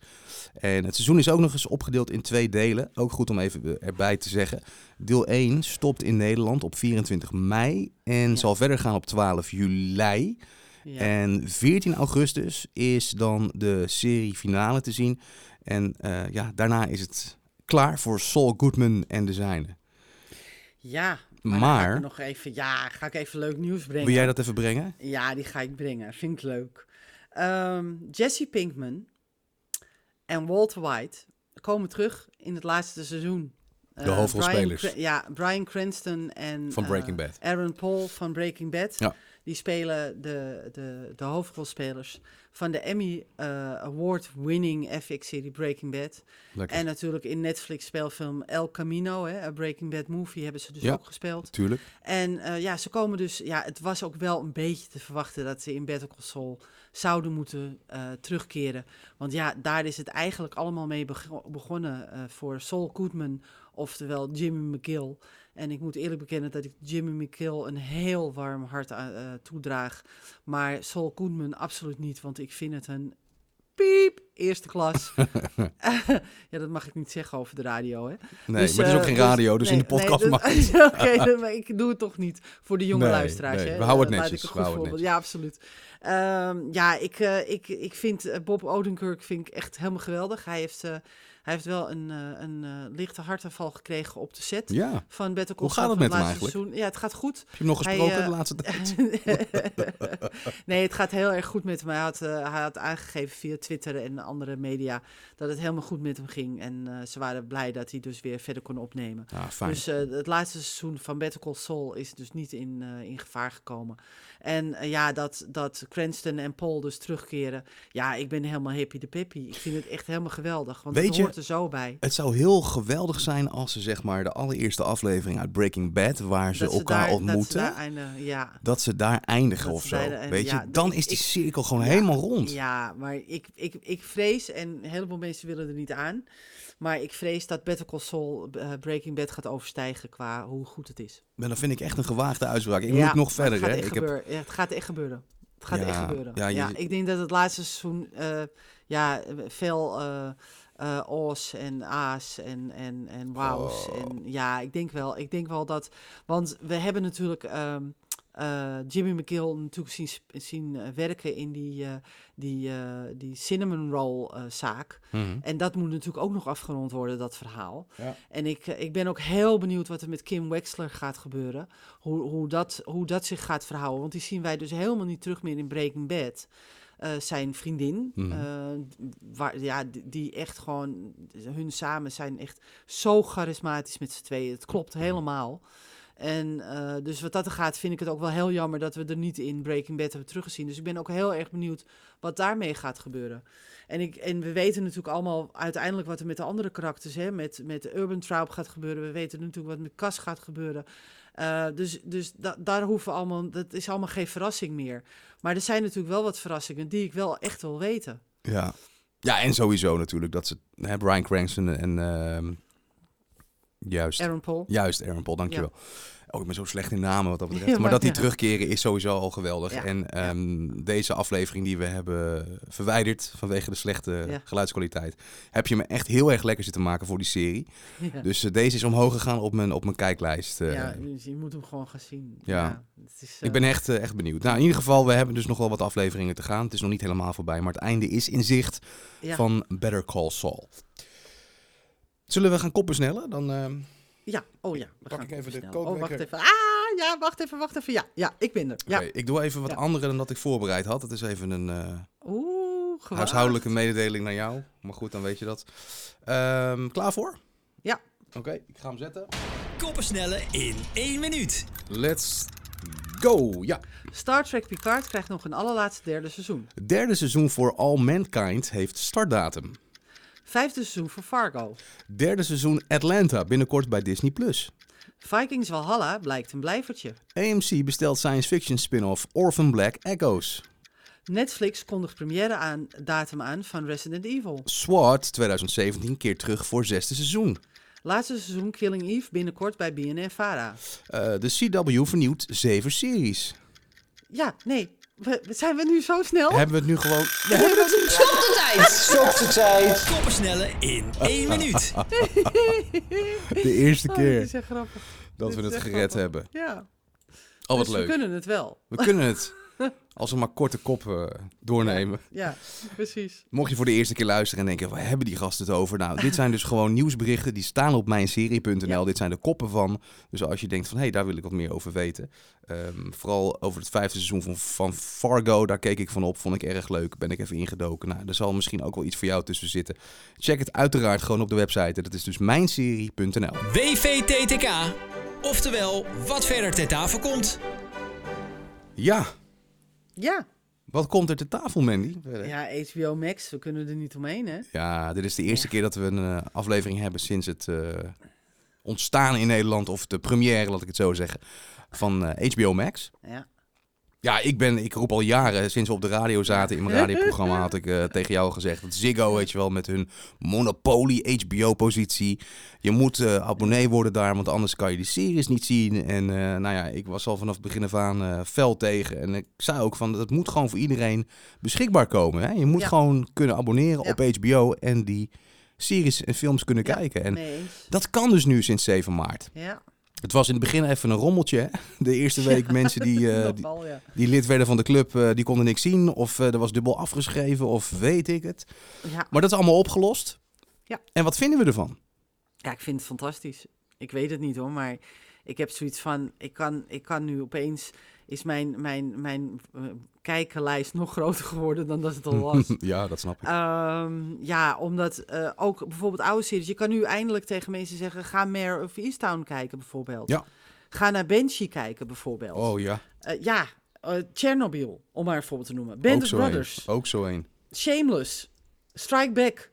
En het seizoen is ook nog eens opgedeeld in twee delen. Ook goed om even erbij te zeggen. Deel 1 stopt in Nederland op 24 mei en Ja. zal verder gaan op 12 juli. Ja. En 14 augustus is dan de serie finale te zien. En eh, ja, daarna is het klaar voor Saul Goodman en de zijne. ja. Maar, ik nog even, ja, ga ik even leuk nieuws brengen. Wil jij dat even brengen? Ja, die ga ik brengen. Vind ik leuk. Ehm, Jesse Pinkman en Walter White komen terug in het laatste seizoen. De Eh, hoofdrolspelers. Brian ja, Brian Cranston en Van eh, Breaking Bad. Aaron Paul van Breaking Bad. Ja. Die spelen de, de, de hoofdrolspelers van de Emmy eh, Award-winning FX-serie Breaking Bad. Lekker. En natuurlijk in Netflix speelfilm El Camino, hè, een Breaking Bad movie, hebben ze dus Ja. ook gespeeld. Tuurlijk. En eh, ja, ze komen dus. Ja, het was ook wel een beetje te verwachten dat ze in Better Call Saul zouden moeten eh, terugkeren. Want ja, daar is het eigenlijk allemaal mee bego- begonnen voor Saul Goodman, oftewel Jimmy McGill. En ik moet eerlijk bekennen dat ik Jimmy McGill een heel warm hart eh, toedraag. Maar Saul Goodman absoluut niet, want ik vind het een piep eerste klas. ja, dat mag ik niet zeggen over de radio, hè? Nee, Dus, maar het is ook eh, geen dus- radio, dus in de podcast nee, mag Oké, dan- maar ik doe het toch niet voor de jonge Nee, luisteraars. nee, hè? we houden het netjes, we een goed houden het voorbeeld- Ja, absoluut. Ehm, ja, ik, ik, ik vind Bob Odenkirk vind ik echt helemaal geweldig. Hij heeft, hij heeft wel een, eh, een eh, lichte hartaanval gekregen op de set Ja. van Better Call Hoe gaat het met hem laatste seizoen. Ja, het gaat goed. Heb je hem nog gesproken eh, de laatste tijd? nee, het gaat heel erg goed met hem. Hij had, hij had aangegeven via Twitter en andere media dat het helemaal goed met hem ging. En ze waren blij dat hij dus weer verder kon opnemen. Ah. Dus het laatste seizoen van Better Call Saul is dus niet in, in gevaar gekomen. En eh, ja, dat, dat Cranston en Paul dus terugkeren. Ja, ik ben helemaal happy de peppy. Ik vind het echt helemaal geweldig, want Weet het je- hoort er zo bij. Het zou heel geweldig zijn als ze zeg maar de allereerste aflevering uit Breaking Bad, waar ze elkaar daar- Dat ze ontmoeten, daar eindigen, ja. dat ze daar eindigen Dat of zo. Weet je, dan is die ik- cirkel gewoon Ja, helemaal rond. Ja, maar ik, ik, ik vrees, en een heleboel mensen willen er niet aan, maar ik vrees dat Better Call Saul eh, Breaking Bad gaat overstijgen qua hoe goed het is. Maar dan vind ik echt een gewaagde uitspraak. Ik Ja, moet nog verder, Het gaat, hè? Ik heb. Ja, het gaat echt gebeuren. Het gaat echt gebeuren. ja, ik denk dat het laatste seizoen eh, ja, veel eh O's en A's en, en, en wauws. Oh. En ja, ik denk wel. Ik denk wel dat. Want we hebben natuurlijk ehm, eh, Jimmy McGill natuurlijk zien, zien eh, werken in die, eh, die, die cinnamon roll zaak. Mhm. En dat moet natuurlijk ook nog afgerond worden, dat verhaal. Ja. En ik, ik ben ook heel benieuwd wat er met Kim Wexler gaat gebeuren. Hoe, hoe, dat, hoe dat zich gaat verhouden. Want die zien wij dus helemaal niet terug meer in Breaking Bad. Zijn vriendin, Mhm. waar, ja, die, die echt gewoon, hun samen zijn echt zo charismatisch met z'n tweeën. Het klopt helemaal. En eh, dus wat dat gaat, vind ik het ook wel heel jammer dat we er niet in Breaking Bad hebben teruggezien. Dus ik ben ook heel erg benieuwd wat daarmee gaat gebeuren. En, ik, en we weten natuurlijk allemaal uiteindelijk wat er met de andere karakters, hè, met, met Urban Troop gaat gebeuren. We weten natuurlijk wat met Cas gaat gebeuren. Eh, dus dus da- daar hoeven we allemaal, dat is allemaal geen verrassing meer. Maar er zijn natuurlijk wel wat verrassingen die ik wel echt wil weten. Ja. ja, en sowieso natuurlijk dat ze hè, Brian Cranston en ehm, juist, Aaron Paul. juist Aaron Paul, dankjewel. Oh, ik ben zo slecht in namen wat dat betreft. Ja, maar, maar dat die terugkeren is sowieso al geweldig. En ehm, deze aflevering die we hebben verwijderd vanwege de slechte geluidskwaliteit, heb je me echt heel erg lekker zitten maken voor die serie. Dus eh, deze is omhoog gegaan op mijn, op mijn kijklijst. eh. ja, dus je moet hem gewoon gaan zien. Ja. het is, Ik ben echt, eh, echt benieuwd. Nou, in ieder geval, we hebben dus nog wel wat afleveringen te gaan. Het is nog niet helemaal voorbij, maar het einde is in zicht van Better Call Saul. Zullen we gaan koppen snellen? Dan, ehm, Ja, oh ja. We Pak gaan ik even de. Oh, kookwekker. wacht even. Ah, ja, wacht even, wacht even. Ja, ja, ik ben er. Ja. oké, ik doe even wat Ja. andere dan dat ik voorbereid had. Het is even een eh, Oeh, huishoudelijke mededeling naar jou. Maar goed, dan weet je dat. Ehm, klaar voor? Ja. Oké, ik ga hem zetten. Koppensnellen in één minuut. Let's go! Ja. Star Trek Picard krijgt nog een allerlaatste derde seizoen. Het derde seizoen voor All Mankind heeft startdatum. Vijfde seizoen voor Fargo. Derde seizoen Atlanta, binnenkort bij Disney+. Vikings Valhalla blijkt een blijvertje. AMC bestelt science fiction spin-off Orphan Black Echoes. Netflix kondigt première aan, datum aan van Resident Evil. SWAT 2017 keert terug voor zesde seizoen. Laatste seizoen Killing Eve binnenkort bij BNN-Vara. Eh, de CW vernieuwt zeven series. Ja, nee. We, zijn we nu zo snel? Hebben we het nu gewoon... We hebben het tijd. Koppensnellen in één minuut. De eerste Oh, keer is echt grappig. dat dit we het gered grappig. hebben. Ja. Oh, wat dus leuk. we kunnen het wel. We kunnen het. Als we maar korte koppen doornemen. Ja, precies. Mocht je voor de eerste keer luisteren en denken, waar hebben die gasten het over? Nou, dit zijn dus gewoon nieuwsberichten die staan op mijnserie.nl. Ja. Dit zijn de koppen van. Dus als je denkt van, hé, hey, daar wil ik wat meer over weten. Ehm, vooral over het vijfde seizoen van, van Fargo, daar keek ik van op. Vond ik erg leuk. Ben ik even ingedoken. Nou, er zal misschien ook wel iets voor jou tussen zitten. Check het uiteraard gewoon op de website. Dat is dus mijnserie.nl. WVTTK. Oftewel, wat verder ter tafel komt. Ja, Ja. wat komt er te tafel, Mandy? ja, HBO Max, we kunnen er niet omheen, hè? Ja, dit is de eerste Ja. keer dat we een eh, aflevering hebben sinds het eh, ontstaan in Nederland, of de première, laat ik het zo zeggen, van eh, HBO Max. Ja. Ja, ik, ben, ik roep al jaren, sinds we op de radio zaten, in mijn radioprogramma had ik eh, tegen jou gezegd. Dat Ziggo, weet je wel, met hun monopolie HBO-positie. Je moet eh, abonnee worden daar, want anders kan je die series niet zien. En eh, nou ja, ik was al vanaf het begin af aan fel tegen. En ik zei ook van, dat moet gewoon voor iedereen beschikbaar komen. Hè? Je moet Ja. gewoon kunnen abonneren Ja. op HBO en die series en films kunnen Ja, kijken. En dat kan dus nu sinds 7 maart. Ja, Het was in het begin even een rommeltje. hè. De eerste week mensen die, eh, die, nogal, ja. die lid werden van de club, eh, die konden niks zien. Of eh, er was dubbel afgeschreven, of weet ik het. Ja. Maar dat is allemaal opgelost. Ja. En wat vinden we ervan? ja, ik vind het fantastisch. Ik weet het niet hoor, maar ik heb zoiets van, ik kan, ik kan nu opeens, is mijn, mijn, mijn eh, kijkenlijst nog groter geworden dan dat het al was. ja, dat snap ik. Ehm, ja, omdat eh, ook bijvoorbeeld oude series. Je kan nu eindelijk tegen mensen zeggen: ga Mare of Easttown kijken, bijvoorbeeld. Ja. Ga naar Banshee kijken, bijvoorbeeld. Oh ja, Eh, ja, Chernobyl, om maar een voorbeeld te noemen. Band ook of een. Brothers, Ook zo een. Shameless, Strike Back.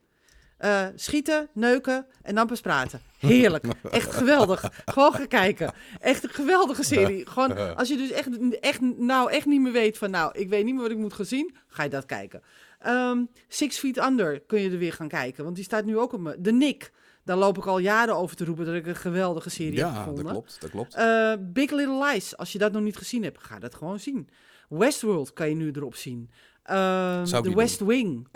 Eh, schieten, neuken en dan pas praten. Heerlijk. Echt geweldig. Gewoon gaan kijken. Echt een geweldige serie. Gewoon, als je dus echt, echt, nou echt niet meer weet van... nou, ik weet niet meer wat ik moet gaan zien... ga je dat kijken. Ehm, Six Feet Under kun je er weer gaan kijken. Want die staat nu ook op me. The Nick. Daar loop ik al jaren over te roepen... dat ik een geweldige serie heb Ja, gevonden. dat klopt, dat klopt. Eh, Big Little Lies. Als je dat nog niet gezien hebt, ga dat gewoon zien. Westworld kan je nu erop zien. Ik The West Wing.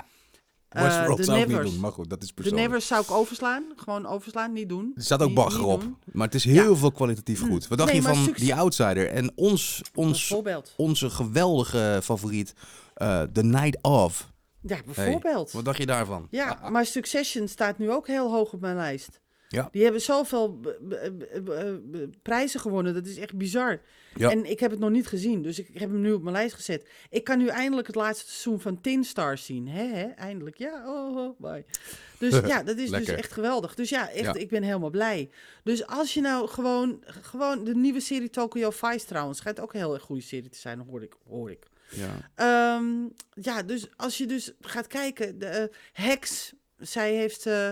Westworld The zou ik niet doen, maar goed, dat is De persoonlijk. Nevers zou ik overslaan. Gewoon overslaan, niet doen. Er staat ook niet op, maar het is heel veel kwalitatief Mm. goed. Wat dacht Nee, je van succes- The Outsider? En ons, ons, onze geweldige favoriet, eh, The Night Of. Ja, bijvoorbeeld. Wat dacht je daarvan? ja, maar Succession staat nu ook heel hoog op mijn lijst. Ja. Die hebben zoveel prijzen gewonnen. Dat is echt bizar. Ja. En ik heb het nog niet gezien, dus ik heb hem nu op mijn lijst gezet. Ik kan nu eindelijk het laatste seizoen van Tin Stars zien. Hè, hè? Eindelijk. Ja, oh, oh, bye. Dus ja, dat is dus echt geweldig. Dus ja, echt, Ja. ik ben helemaal blij. Dus als je nou gewoon, gewoon de nieuwe serie Tokyo Vice trouwens, schijnt ook een heel erg goede serie te zijn, hoor ik. Hoor ik. Ja. Ehm, ja, dus als je dus gaat kijken, de eh, Hex, zij heeft, eh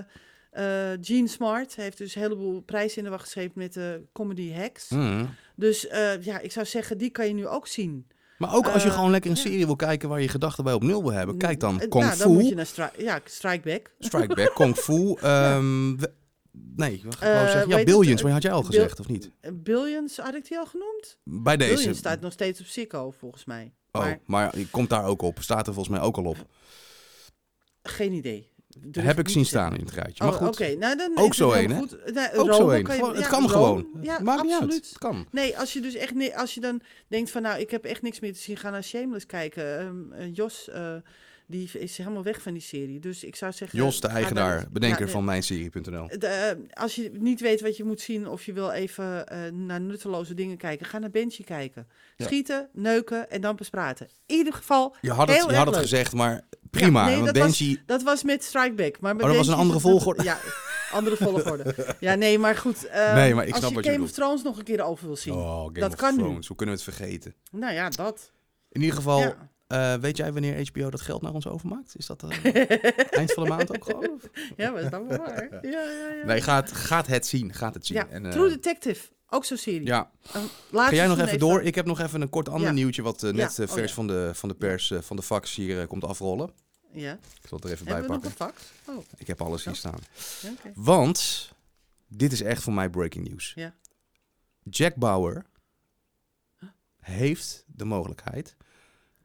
eh, Jean Smart, heeft dus een heleboel prijzen in de wacht geschreven met de comedy Hex. Mm. Dus eh, ja, ik zou zeggen, die kan je nu ook zien. Maar ook als je Eh, gewoon lekker een ja. serie wil kijken waar je gedachten bij op nul wil hebben, kijk dan Kung nou, Fu, dan moet je naar Stri ja, Strike Back. Strike Back, Kung Fu. ehm, we- nee, wat wou zeggen? Ja, het, Billions, eh, maar had jij al gezegd, of niet? Billions, had ik die al genoemd? Bij deze. Billions staat nog steeds op Sicko, volgens mij. Oh, Maar maar die komt daar ook op. Staat er volgens mij ook al op. geen idee. Heb ik zien staan in het rijtje. Maar Oh, goed, Oké, nou dan Ook zo één, hè? goed. Nou, ook zo één. Het ja, kan Rome, gewoon. Ja, Maakt niet uit. absoluut. Het kan. Nee, als je dus echt nee, als je dan denkt van nou, ik heb echt niks meer te zien, ga naar Shameless kijken. Ehm, eh, Jos, eh, die is helemaal weg van die serie. Dus ik zou zeggen. Jos, de eigenaar, naar- bedenker ja, van mijnserie.nl. de, eh, als je niet weet wat je moet zien of je wil even naar nutteloze dingen kijken, ga naar Benji kijken. Schieten, neuken en dan pas praten. In ieder geval, Je had het, je had het gezegd, maar prima. nee, dat was- dat was met Strikeback. Maar bij Oh, dat was een andere volgorde? Ja, andere volgorde. Ja, nee, maar goed. ehm, Nee, maar ik als snap je wat je Game of bedoelt. Thrones nog een keer over wil zien. oh, Game dat of kan nu. Thrones, hoe kunnen we het vergeten? Nou ja, dat. In ieder geval, Ja. eh, weet jij wanneer HBO dat geld naar ons overmaakt? Is dat eh, eind van de maand ook gewoon? of? Ja, maar is dat wel waar? Ja, ja, ja. Nee, gaat, gaat het zien. Gaat het zien. ja. En, eh, True Detective, ook zo'n serie. ja, ga jij nog even door? Ik heb nog even een kort ander Ja. nieuwtje wat eh, net Ja, eh, oh vers ja. van, de, van de pers, eh, van de fax hier komt afrollen. Ja. Ik zal het er even bij Hebben we nog pakken. een fax? Oh, Ik heb alles hier Oh. staan. oké. Want, dit is echt voor mij breaking news. Ja. Jack Bauer heeft de mogelijkheid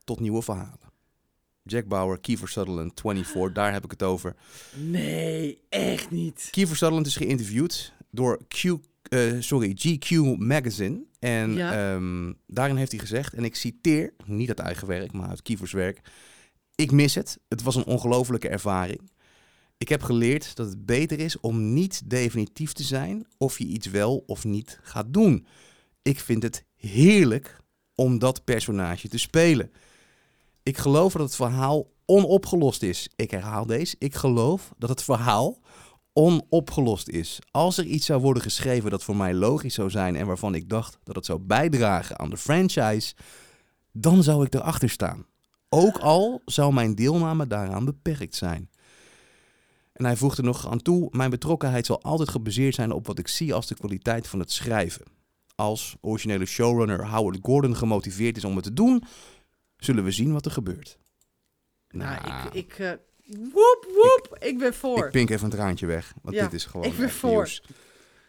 tot nieuwe verhalen. Jack Bauer, Kiefer Sutherland, 24, daar heb ik het over. Nee, echt niet. Kiefer Sutherland is geïnterviewd door Q, eh, sorry, GQ Magazine. En Ja. ehm, daarin heeft hij gezegd, en ik citeer, niet uit eigen werk, maar uit Kievers werk. Ik mis het. Het was een ongelofelijke ervaring. Ik heb geleerd dat het beter is om niet definitief te zijn of je iets wel of niet gaat doen. Ik vind het heerlijk om dat personage te spelen. Ik geloof dat het verhaal onopgelost is. Ik herhaal deze. Ik geloof dat het verhaal onopgelost is. Als er iets zou worden geschreven dat voor mij logisch zou zijn en waarvan ik dacht dat het zou bijdragen aan de franchise, dan zou ik erachter staan. Ook al zou mijn deelname daaraan beperkt zijn. En hij voegde nog aan toe: Mijn betrokkenheid zal altijd gebaseerd zijn op wat ik zie als de kwaliteit van het schrijven. als originele showrunner Howard Gordon gemotiveerd is om het te doen, zullen we zien wat er gebeurt. Nou, ik, ik eh, woep, woep, ik, ben voor. Ik pink even een traantje weg, want Ja, dit is gewoon ik ben echt voor. nieuws.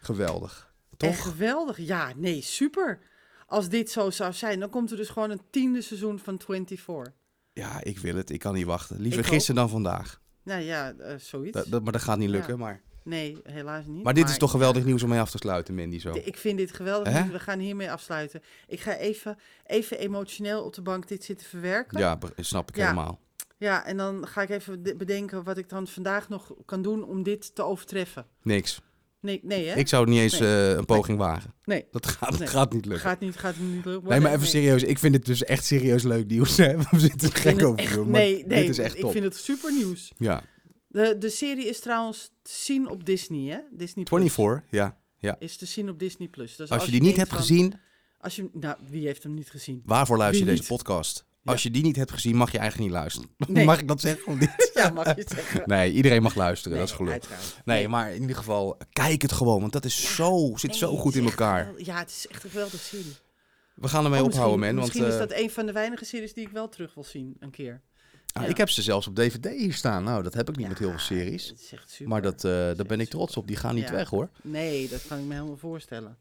Geweldig. Toch? Echt geweldig. Ja, nee, super. Als dit zo zou zijn, dan komt er dus gewoon een tiende seizoen van 24. Ja, ik wil het. Ik kan niet wachten. Liever gisteren dan vandaag. Nou ja, eh, zoiets. Dat, dat- maar dat gaat niet lukken. Ja. Maar, Nee, helaas niet. maar dit is toch geweldig nieuws om mee af te sluiten, Mandy. Zo. Ik vind dit geweldig. Nieuws. We gaan hiermee afsluiten. Ik ga even, even emotioneel op de bank dit zitten verwerken. Ja, snap ik Ja. helemaal. Ja, en dan ga ik even de- bedenken wat ik dan vandaag nog kan doen om dit te overtreffen. Niks. Nee, nee hè? Ik zou niet eens Nee. eh, een poging wagen. Nee. Dat gaat, Nee. gaat niet lukken. Gaat niet, gaat niet lukken. Nee, maar even serieus. Ik vind dit dus echt serieus leuk nieuws. hè. We zitten Ik gek het over echt- doen. Nee, nee, dit is echt ik top. vind het super nieuws. Ja. De, de serie is trouwens te zien op Disney, hè? Disney Plus. 24, ja. ja. Is te zien op Disney Plus. Dus Als je die niet hebt van- gezien, Als je, nou, wie heeft hem niet gezien? waarvoor luister je deze niet? podcast? Als je die niet hebt gezien, mag je eigenlijk niet luisteren. Nee. Mag ik dat zeggen of niet? Ja, mag je zeggen. Nee, iedereen mag luisteren. dat is Nee, geluk. uiteraard. Nee, maar in ieder geval, kijk het gewoon. Want dat is zo, zit zo goed in is echt elkaar. geweldig. Ja, het is echt een geweldige serie. We gaan ermee Oh, ophouden, man. misschien, Want misschien eh, is dat een van de weinige series die ik wel terug wil zien, een keer. ah, ja. ik heb ze zelfs op DVD hier staan. Nou, dat heb ik niet met heel veel series. het is echt super. Maar dat, eh, daar ben ik trots op. Die gaan niet Ja. weg, hoor. Nee, dat kan ik me helemaal voorstellen.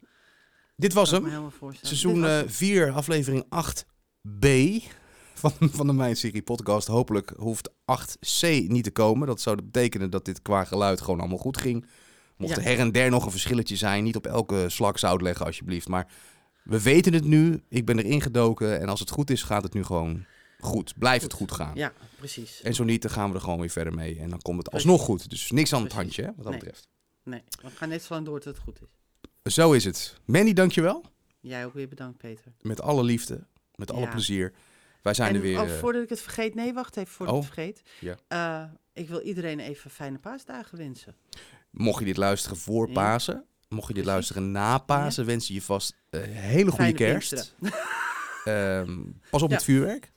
Dit was hem. Seizoen Dit was hem. 4, aflevering 8b van, van de Mijn Serie podcast. Hopelijk hoeft 8c niet te komen. Dat zou betekenen dat dit qua geluid gewoon allemaal goed ging. Mocht Ja. er her en der nog een verschilletje zijn, niet op elke slak zout leggen alsjeblieft. Maar we weten het nu. Ik ben erin gedoken. En als het goed is, gaat het nu gewoon goed. Blijft het goed gaan. Ja, precies. En zo niet, dan gaan we er gewoon weer verder mee. En dan komt het alsnog goed. Dus niks aan het handje, hè, wat dat Nee. betreft. Nee, we gaan net zo lang door tot het goed is. Zo is het. Manny, dankjewel. Jij ook weer bedankt, Peter. Met alle liefde. Met alle Ja. plezier. Wij zijn en er weer. oh, eh, voordat ik het vergeet, nee, wacht even voordat Oh, ik het vergeet. ja. Eh, ik wil iedereen even fijne paasdagen wensen. Mocht je dit luisteren voor Ja. Pasen, mocht je dit luisteren na Pasen, wens je je vast een hele goede Fijne kerst. Ehm, pas op met vuurwerk.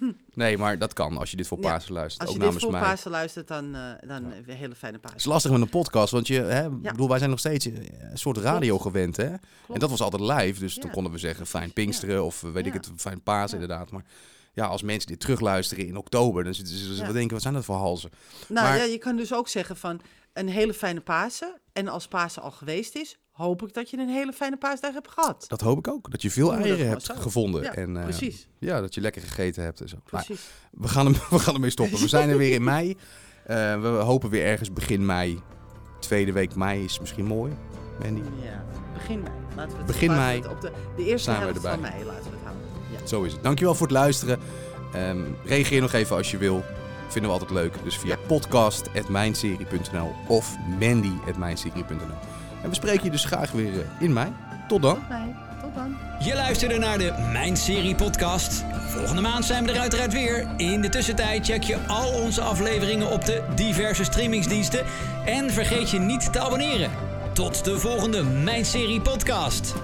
Ja. Nee, maar dat kan als je dit voor Ja. Pasen luistert. Als ook je dit voor mij. Pasen luistert, dan, eh dan een hele fijne Het is lastig met een podcast, want je, hè, Ja. bedoel, wij zijn nog steeds eh, een soort radio gewend. Hè? En dat was altijd live, dus Ja. toen konden we zeggen fijn Pinksteren of eh, weet ik Ja. het, fijn Paas Ja. inderdaad. Maar ja, als mensen dit terugluisteren in oktober, dan zitten ze Ja. wat denken, wat zijn dat voor halzen? Nou maar- ja, je kan dus ook zeggen van een hele fijne Pasen. En als Pasen al geweest is, hoop ik dat je een hele fijne paasdag hebt gehad. Dat hoop ik ook, dat je veel eieren hebt zo. gevonden. Ja, en, eh, precies. Ja, dat je lekker gegeten hebt en zo. Precies. we, gaan hem, we gaan ermee stoppen. We zijn er weer in mei. Eh, we hopen weer ergens begin mei. Tweede week mei is misschien mooi. Mandy. Ja, begin mei. Laten we het, Begin mei het op de, de eerste zijn we helft van mei laten we het houden. Ja. Zo is het. Dankjewel voor het luisteren. Ehm, reageer nog even als je wil. Vinden we altijd leuk. Dus via podcast.mijnserie.nl of mandy.mijnserie.nl En we spreken je dus graag weer eh, in mei. Tot dan. Mei. Tot dan. Je luisterde naar de Mijn Serie podcast. Volgende maand zijn we er uiteraard weer. In de tussentijd check je al onze afleveringen op de diverse streamingsdiensten. En vergeet je niet te abonneren. Tot de volgende Mijn Serie podcast.